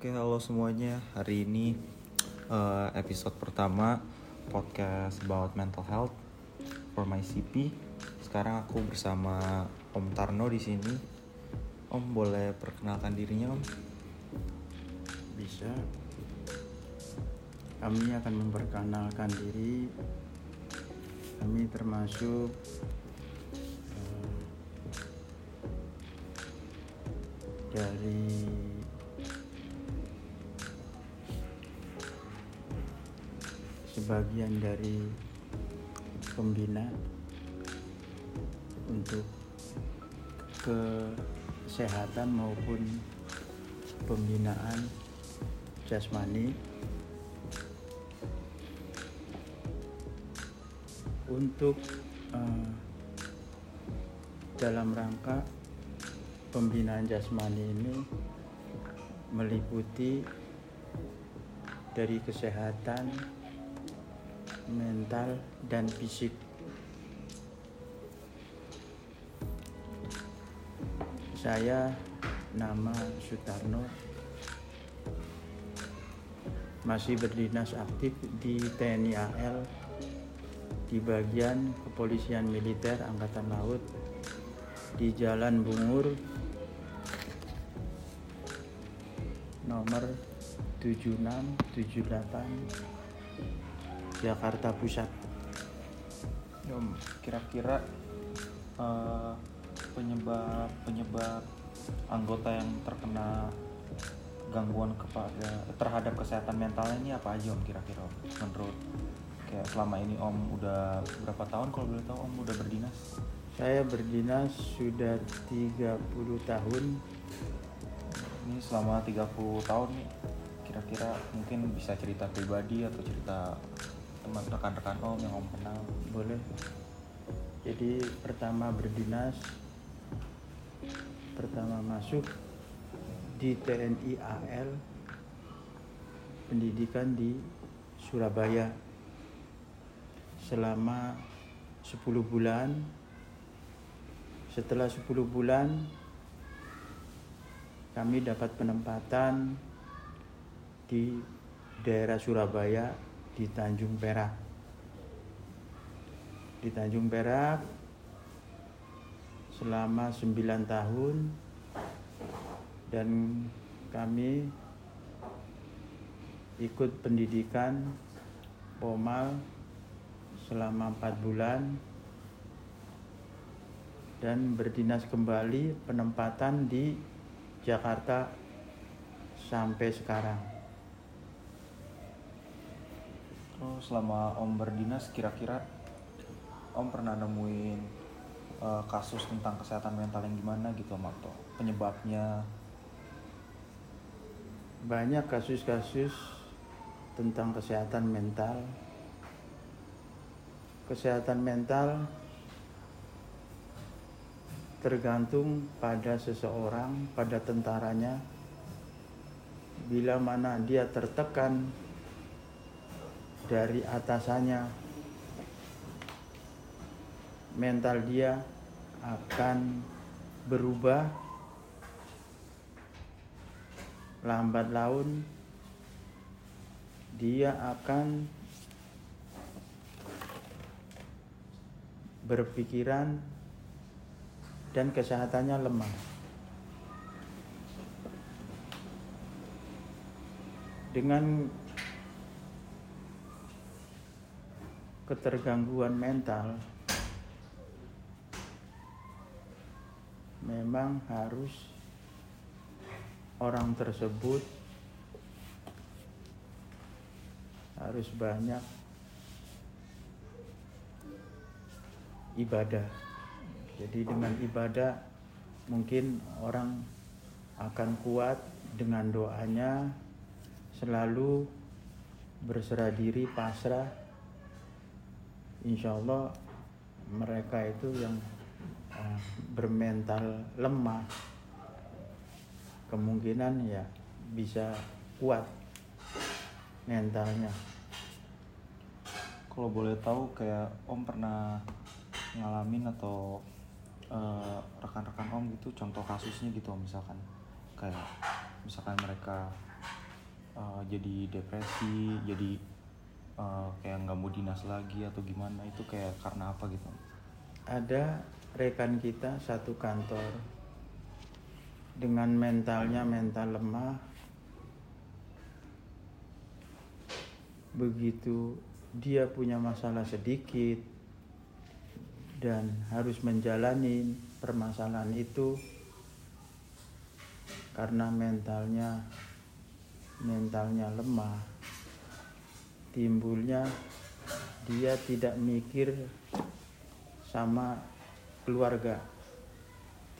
Oke, halo semuanya. Hari ini eh, episode pertama podcast about mental health for my CP. Sekarang aku bersama Om Tarno di sini. Om boleh perkenalkan dirinya, Om? bisa kami akan memperkenalkan diri kami termasuk eh, dari sebagian dari pembina untuk kesehatan maupun pembinaan jasmani untuk eh, dalam rangka pembinaan jasmani ini meliputi dari kesehatan mental dan fisik. Saya nama Sutarno. Masih berdinas aktif di TNI AL di bagian kepolisian militer angkatan laut di Jalan Bungur nomor 7678 Jakarta Pusat. Om, kira-kira eh, penyebab penyebab anggota yang terkena gangguan kepada terhadap kesehatan mentalnya ini apa aja Om kira-kira Om? Menurut kayak selama ini Om udah berapa tahun kalau boleh tahu Om udah berdinas? Saya berdinas sudah 30 tahun. Ini selama 30 tahun nih kira-kira mungkin bisa cerita pribadi atau cerita teman rekan-rekan Om yang Om kenal. Boleh. Jadi pertama berdinas pertama masuk di TNI AL pendidikan di Surabaya selama 10 bulan setelah 10 bulan kami dapat penempatan di daerah Surabaya di Tanjung Perak di Tanjung Perak selama 9 tahun dan kami ikut pendidikan Pomal selama 4 bulan dan berdinas kembali penempatan di Jakarta sampai sekarang. Oh, selama Om berdinas kira-kira Om pernah nemuin eh, kasus tentang kesehatan mental yang gimana gitu Om atau penyebabnya? Banyak kasus-kasus tentang kesehatan mental. Kesehatan mental tergantung pada seseorang, pada tentaranya. Bila mana dia tertekan dari atasannya, mental dia akan berubah lambat laun dia akan berpikiran dan kesehatannya lemah. Dengan ketergangguan mental memang harus orang tersebut harus banyak ibadah. Jadi dengan ibadah mungkin orang akan kuat dengan doanya selalu berserah diri pasrah. Insya Allah mereka itu yang eh, bermental lemah kemungkinan ya bisa kuat mentalnya. Kalau boleh tahu kayak Om pernah ngalamin atau eh, rekan-rekan Om gitu contoh kasusnya gitu misalkan kayak misalkan mereka uh, jadi depresi jadi uh, kayak nggak mau dinas lagi atau gimana itu kayak karena apa gitu? Ada rekan kita satu kantor dengan mentalnya mental lemah. Begitu dia punya masalah sedikit dan harus menjalani permasalahan itu karena mentalnya mentalnya lemah timbulnya dia tidak mikir sama keluarga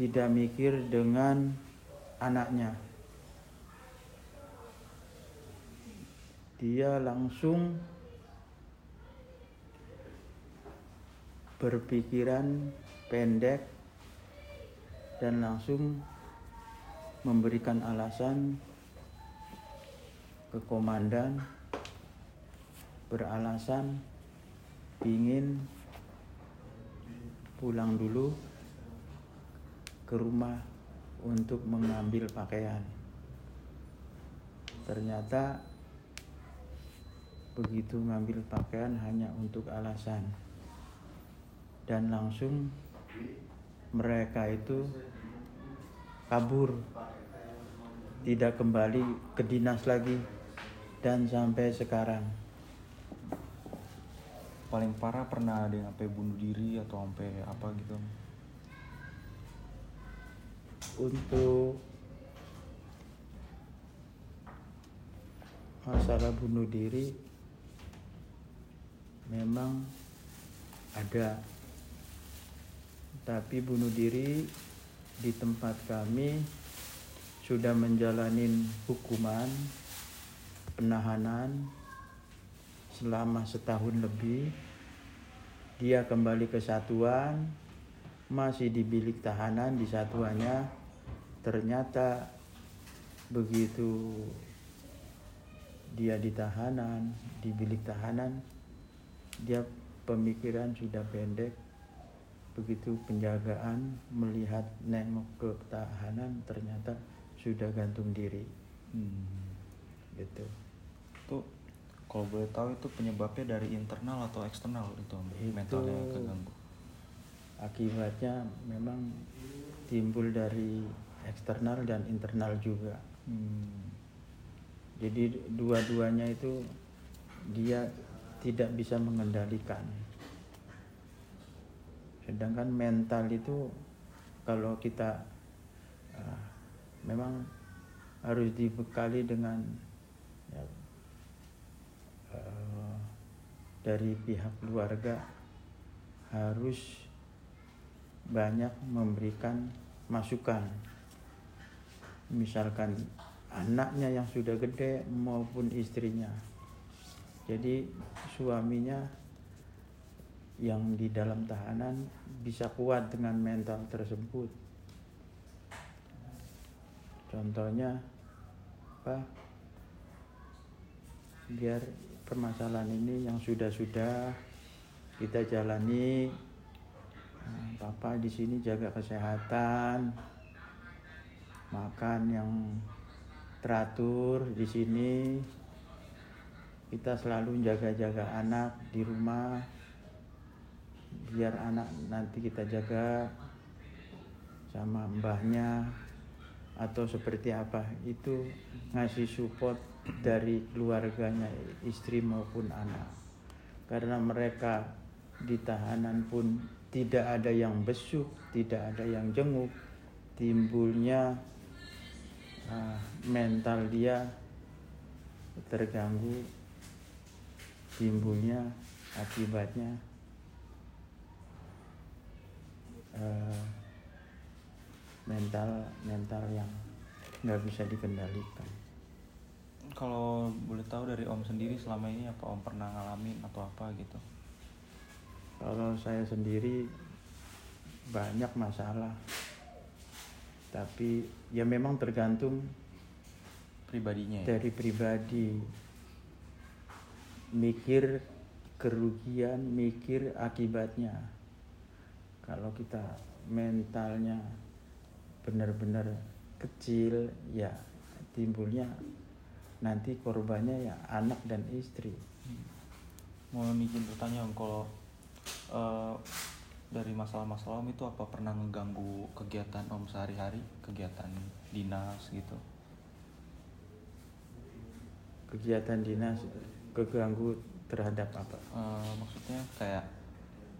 tidak mikir dengan anaknya. Dia langsung berpikiran pendek dan langsung memberikan alasan ke komandan beralasan ingin pulang dulu ke rumah untuk mengambil pakaian. Ternyata begitu ngambil pakaian hanya untuk alasan dan langsung mereka itu kabur tidak kembali ke dinas lagi dan sampai sekarang paling parah pernah ada yang sampai bunuh diri atau sampai apa gitu? Untuk masalah bunuh diri memang ada. Tapi bunuh diri di tempat kami sudah menjalani hukuman penahanan selama setahun lebih. Dia kembali ke satuan, masih di bilik tahanan di satuannya. Ternyata begitu dia di tahanan, di bilik tahanan, dia pemikiran sudah pendek, begitu penjagaan melihat nengok ke tahanan ternyata sudah gantung diri hmm. gitu itu kalau boleh tahu itu penyebabnya dari internal atau eksternal itu, itu mentalnya keganggu. akibatnya memang timbul dari eksternal dan internal juga. Hmm. jadi dua-duanya itu dia tidak bisa mengendalikan. Sedangkan mental itu kalau kita uh, memang harus dibekali dengan ya, uh, dari pihak keluarga harus banyak memberikan masukan misalkan anaknya yang sudah gede maupun istrinya jadi suaminya yang di dalam tahanan bisa kuat dengan mental tersebut. Contohnya apa? Biar permasalahan ini yang sudah-sudah kita jalani. Nah, Papa di sini jaga kesehatan, makan yang teratur di sini. Kita selalu jaga-jaga anak di rumah biar anak nanti kita jaga sama mbahnya atau seperti apa itu ngasih support dari keluarganya istri maupun anak. Karena mereka di tahanan pun tidak ada yang besuk tidak ada yang jenguk. Timbulnya uh, mental dia terganggu. Timbulnya akibatnya uh, mental mental yang nggak bisa dikendalikan. Kalau boleh tahu dari Om sendiri selama ini apa Om pernah ngalamin atau apa gitu? Kalau saya sendiri banyak masalah, tapi ya memang tergantung pribadinya. Ya? Dari pribadi, mikir kerugian, mikir akibatnya kalau kita mentalnya benar-benar kecil ya timbulnya nanti korbannya ya anak dan istri. Mau izin bertanya om kalau eh, dari masalah-masalah om itu apa pernah ngeganggu kegiatan om sehari-hari? Kegiatan dinas gitu. Kegiatan dinas keganggu terhadap apa? Eh, maksudnya kayak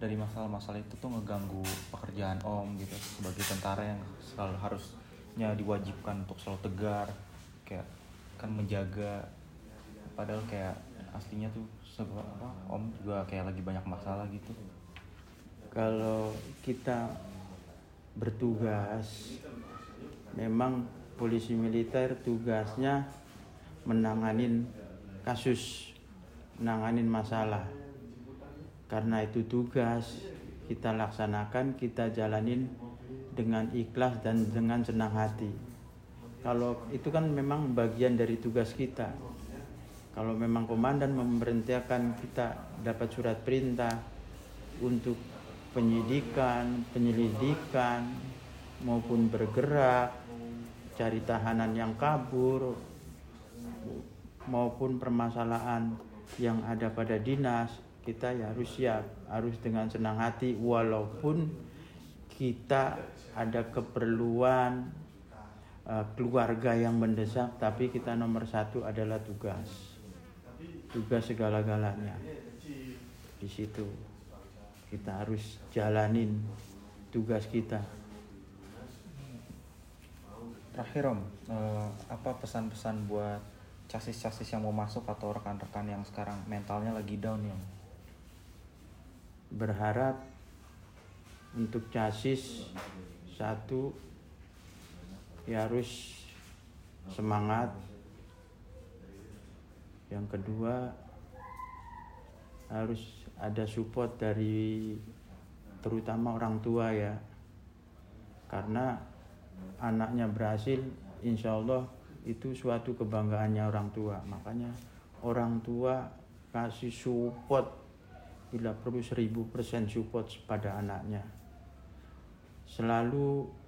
dari masalah-masalah itu tuh ngeganggu pekerjaan om gitu sebagai tentara yang selalu harusnya diwajibkan untuk selalu tegar kayak kan menjaga padahal kayak aslinya tuh sebe- apa, om juga kayak lagi banyak masalah gitu. Kalau kita bertugas memang polisi militer tugasnya menanganin kasus menanganin masalah. Karena itu tugas kita laksanakan kita jalanin dengan ikhlas dan dengan senang hati kalau itu kan memang bagian dari tugas kita. Kalau memang komandan memerintahkan kita dapat surat perintah untuk penyidikan, penyelidikan maupun bergerak, cari tahanan yang kabur maupun permasalahan yang ada pada dinas, kita ya harus siap, harus dengan senang hati. Walaupun kita ada keperluan keluarga yang mendesak tapi kita nomor satu adalah tugas. Tugas segala-galanya. Di situ kita harus jalanin tugas kita. Terakhir om eh, apa pesan-pesan buat casis-casis yang mau masuk atau rekan-rekan yang sekarang mentalnya lagi down ya berharap untuk casis satu ya harus semangat. Yang kedua harus ada support dari terutama orang tua ya. Karena anaknya berhasil insya Allah itu suatu kebanggaannya orang tua. Makanya orang tua kasih support. Bila perlu 1000% support pada anaknya. Selalu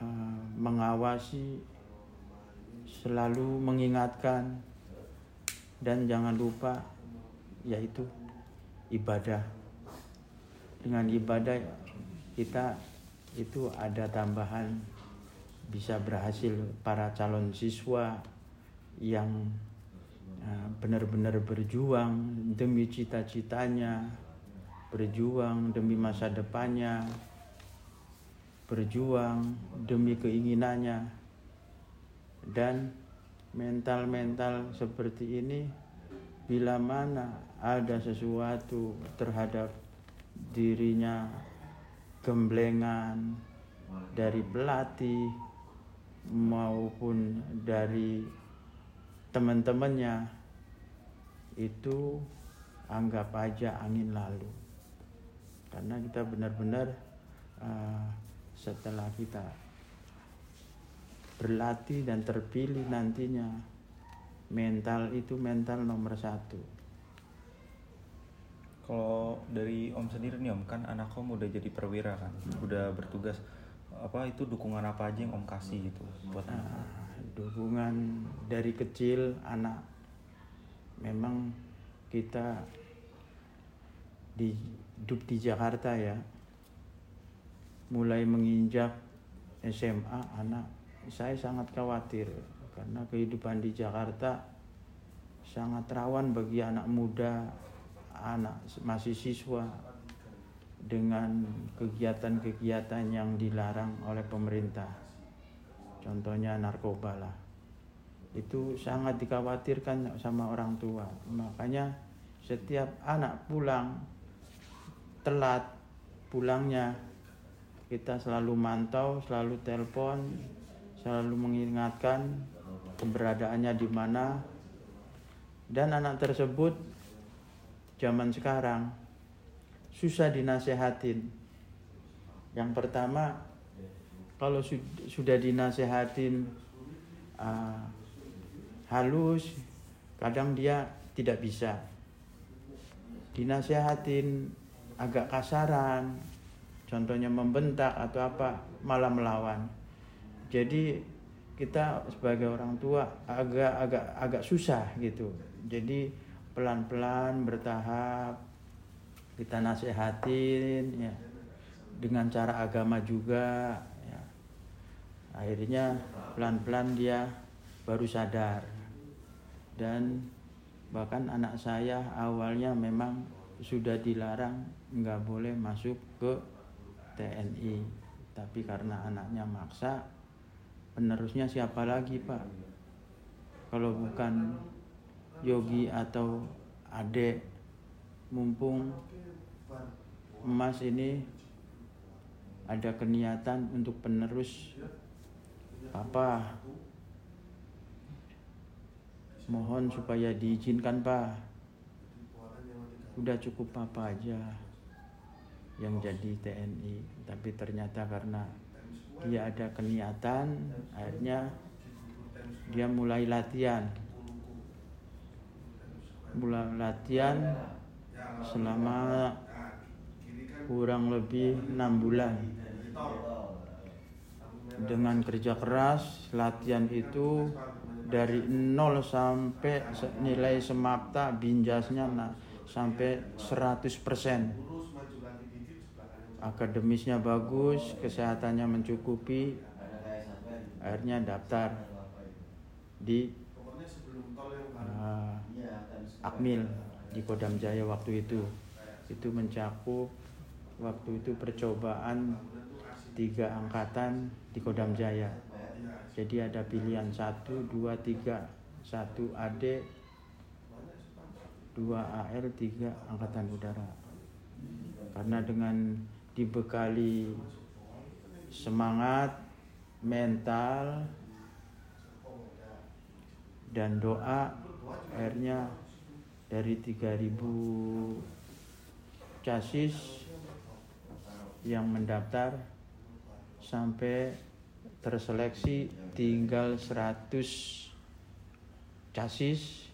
eh, mengawasi selalu mengingatkan dan jangan lupa yaitu ibadah. Dengan ibadah kita itu ada tambahan bisa berhasil para calon siswa yang uh, benar-benar berjuang demi cita-citanya berjuang demi masa depannya berjuang demi keinginannya. Dan mental-mental seperti ini bila mana ada sesuatu terhadap dirinya gemblengan dari pelatih maupun dari teman-temannya itu anggap aja angin lalu. Karena kita benar-benar uh, setelah kita berlatih dan terpilih nantinya mental itu mental nomor satu. Kalau dari om sendiri nih om kan anak om udah jadi perwira kan udah bertugas. Apa itu dukungan apa aja yang om kasih gitu buat anak? Nah, dukungan dari kecil anak memang kita di hidup di Jakarta ya mulai menginjak SMA anak saya sangat khawatir karena kehidupan di Jakarta sangat rawan bagi anak muda anak masih siswa dengan kegiatan-kegiatan yang dilarang oleh pemerintah. Contohnya narkoba lah. Itu sangat dikhawatirkan sama orang tua. Makanya setiap anak pulang telat pulangnya kita selalu mantau, selalu telepon, selalu mengingatkan keberadaannya di mana dan anak tersebut zaman sekarang susah dinasehatin. Yang pertama, kalau sud- sudah dinasehatin uh, halus, kadang dia tidak bisa. Dinasehatin agak kasaran, contohnya membentak atau apa, malah melawan. Jadi kita sebagai orang tua agak agak agak susah gitu. Jadi pelan-pelan bertahap kita nasehatin ya. Dengan cara agama juga ya. Akhirnya pelan-pelan dia baru sadar. Dan bahkan anak saya awalnya memang sudah dilarang nggak boleh masuk ke TNI tapi karena anaknya maksa penerusnya siapa lagi pak? Kalau bukan Yogi atau Ade mumpung emas ini ada keniatan untuk penerus papa mohon supaya diizinkan pak. Udah cukup papa aja yang jadi TNI tapi ternyata karena dia ada keniatan akhirnya dia mulai latihan. Mulai latihan selama kurang lebih enam bulan. Dengan kerja keras latihan itu dari nol sampai nilai semapta binjasnya nah, sampai 100% akademisnya bagus kesehatannya mencukupi akhirnya daftar di uh, Akmil di Kodam Jaya waktu itu. Itu mencakup waktu itu percobaan tiga angkatan di Kodam Jaya. Jadi ada pilihan satu dua tiga satu AD dua AL tiga angkatan udara. Karena dengan dibekali semangat mental dan doa. Akhirnya dari 3000 casis yang mendaftar sampai terseleksi tinggal 100 casis.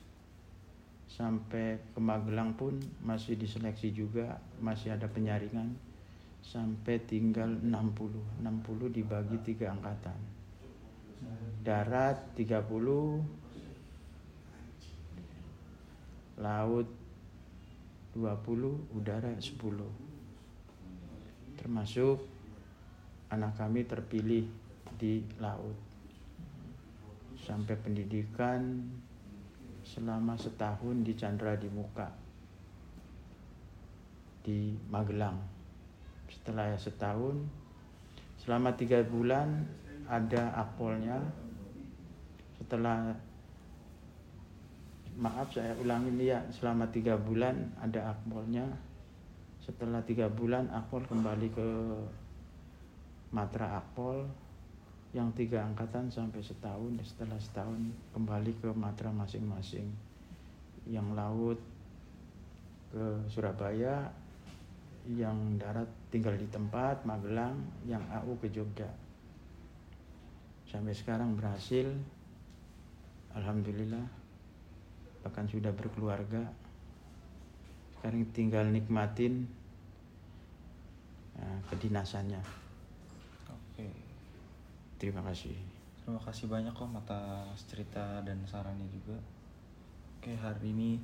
Sampai ke Magelang pun masih diseleksi juga masih ada penyaringan sampai tinggal 60 60 dibagi tiga angkatan. Darat 30 laut 20 udara 10 termasuk anak kami terpilih di laut. Sampai pendidikan selama setahun di Chandra di Muka di Magelang setelah setahun selama tiga bulan ada akpolnya setelah maaf saya ulangin ya selama tiga bulan ada akpolnya setelah tiga bulan akpol kembali ke matra akpol yang tiga angkatan sampai setahun setelah setahun kembali ke matra masing-masing. Yang laut ke Surabaya yang darat tinggal di tempat Magelang yang AU ke Jogja sampai sekarang berhasil Alhamdulillah bahkan sudah berkeluarga sekarang tinggal nikmatin uh, kedinasannya Terima kasih. Terima kasih banyak kok atas cerita dan sarannya juga. Oke, hari ini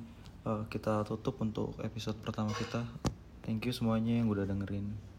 uh, kita tutup untuk episode pertama kita. Thank you semuanya yang udah dengerin.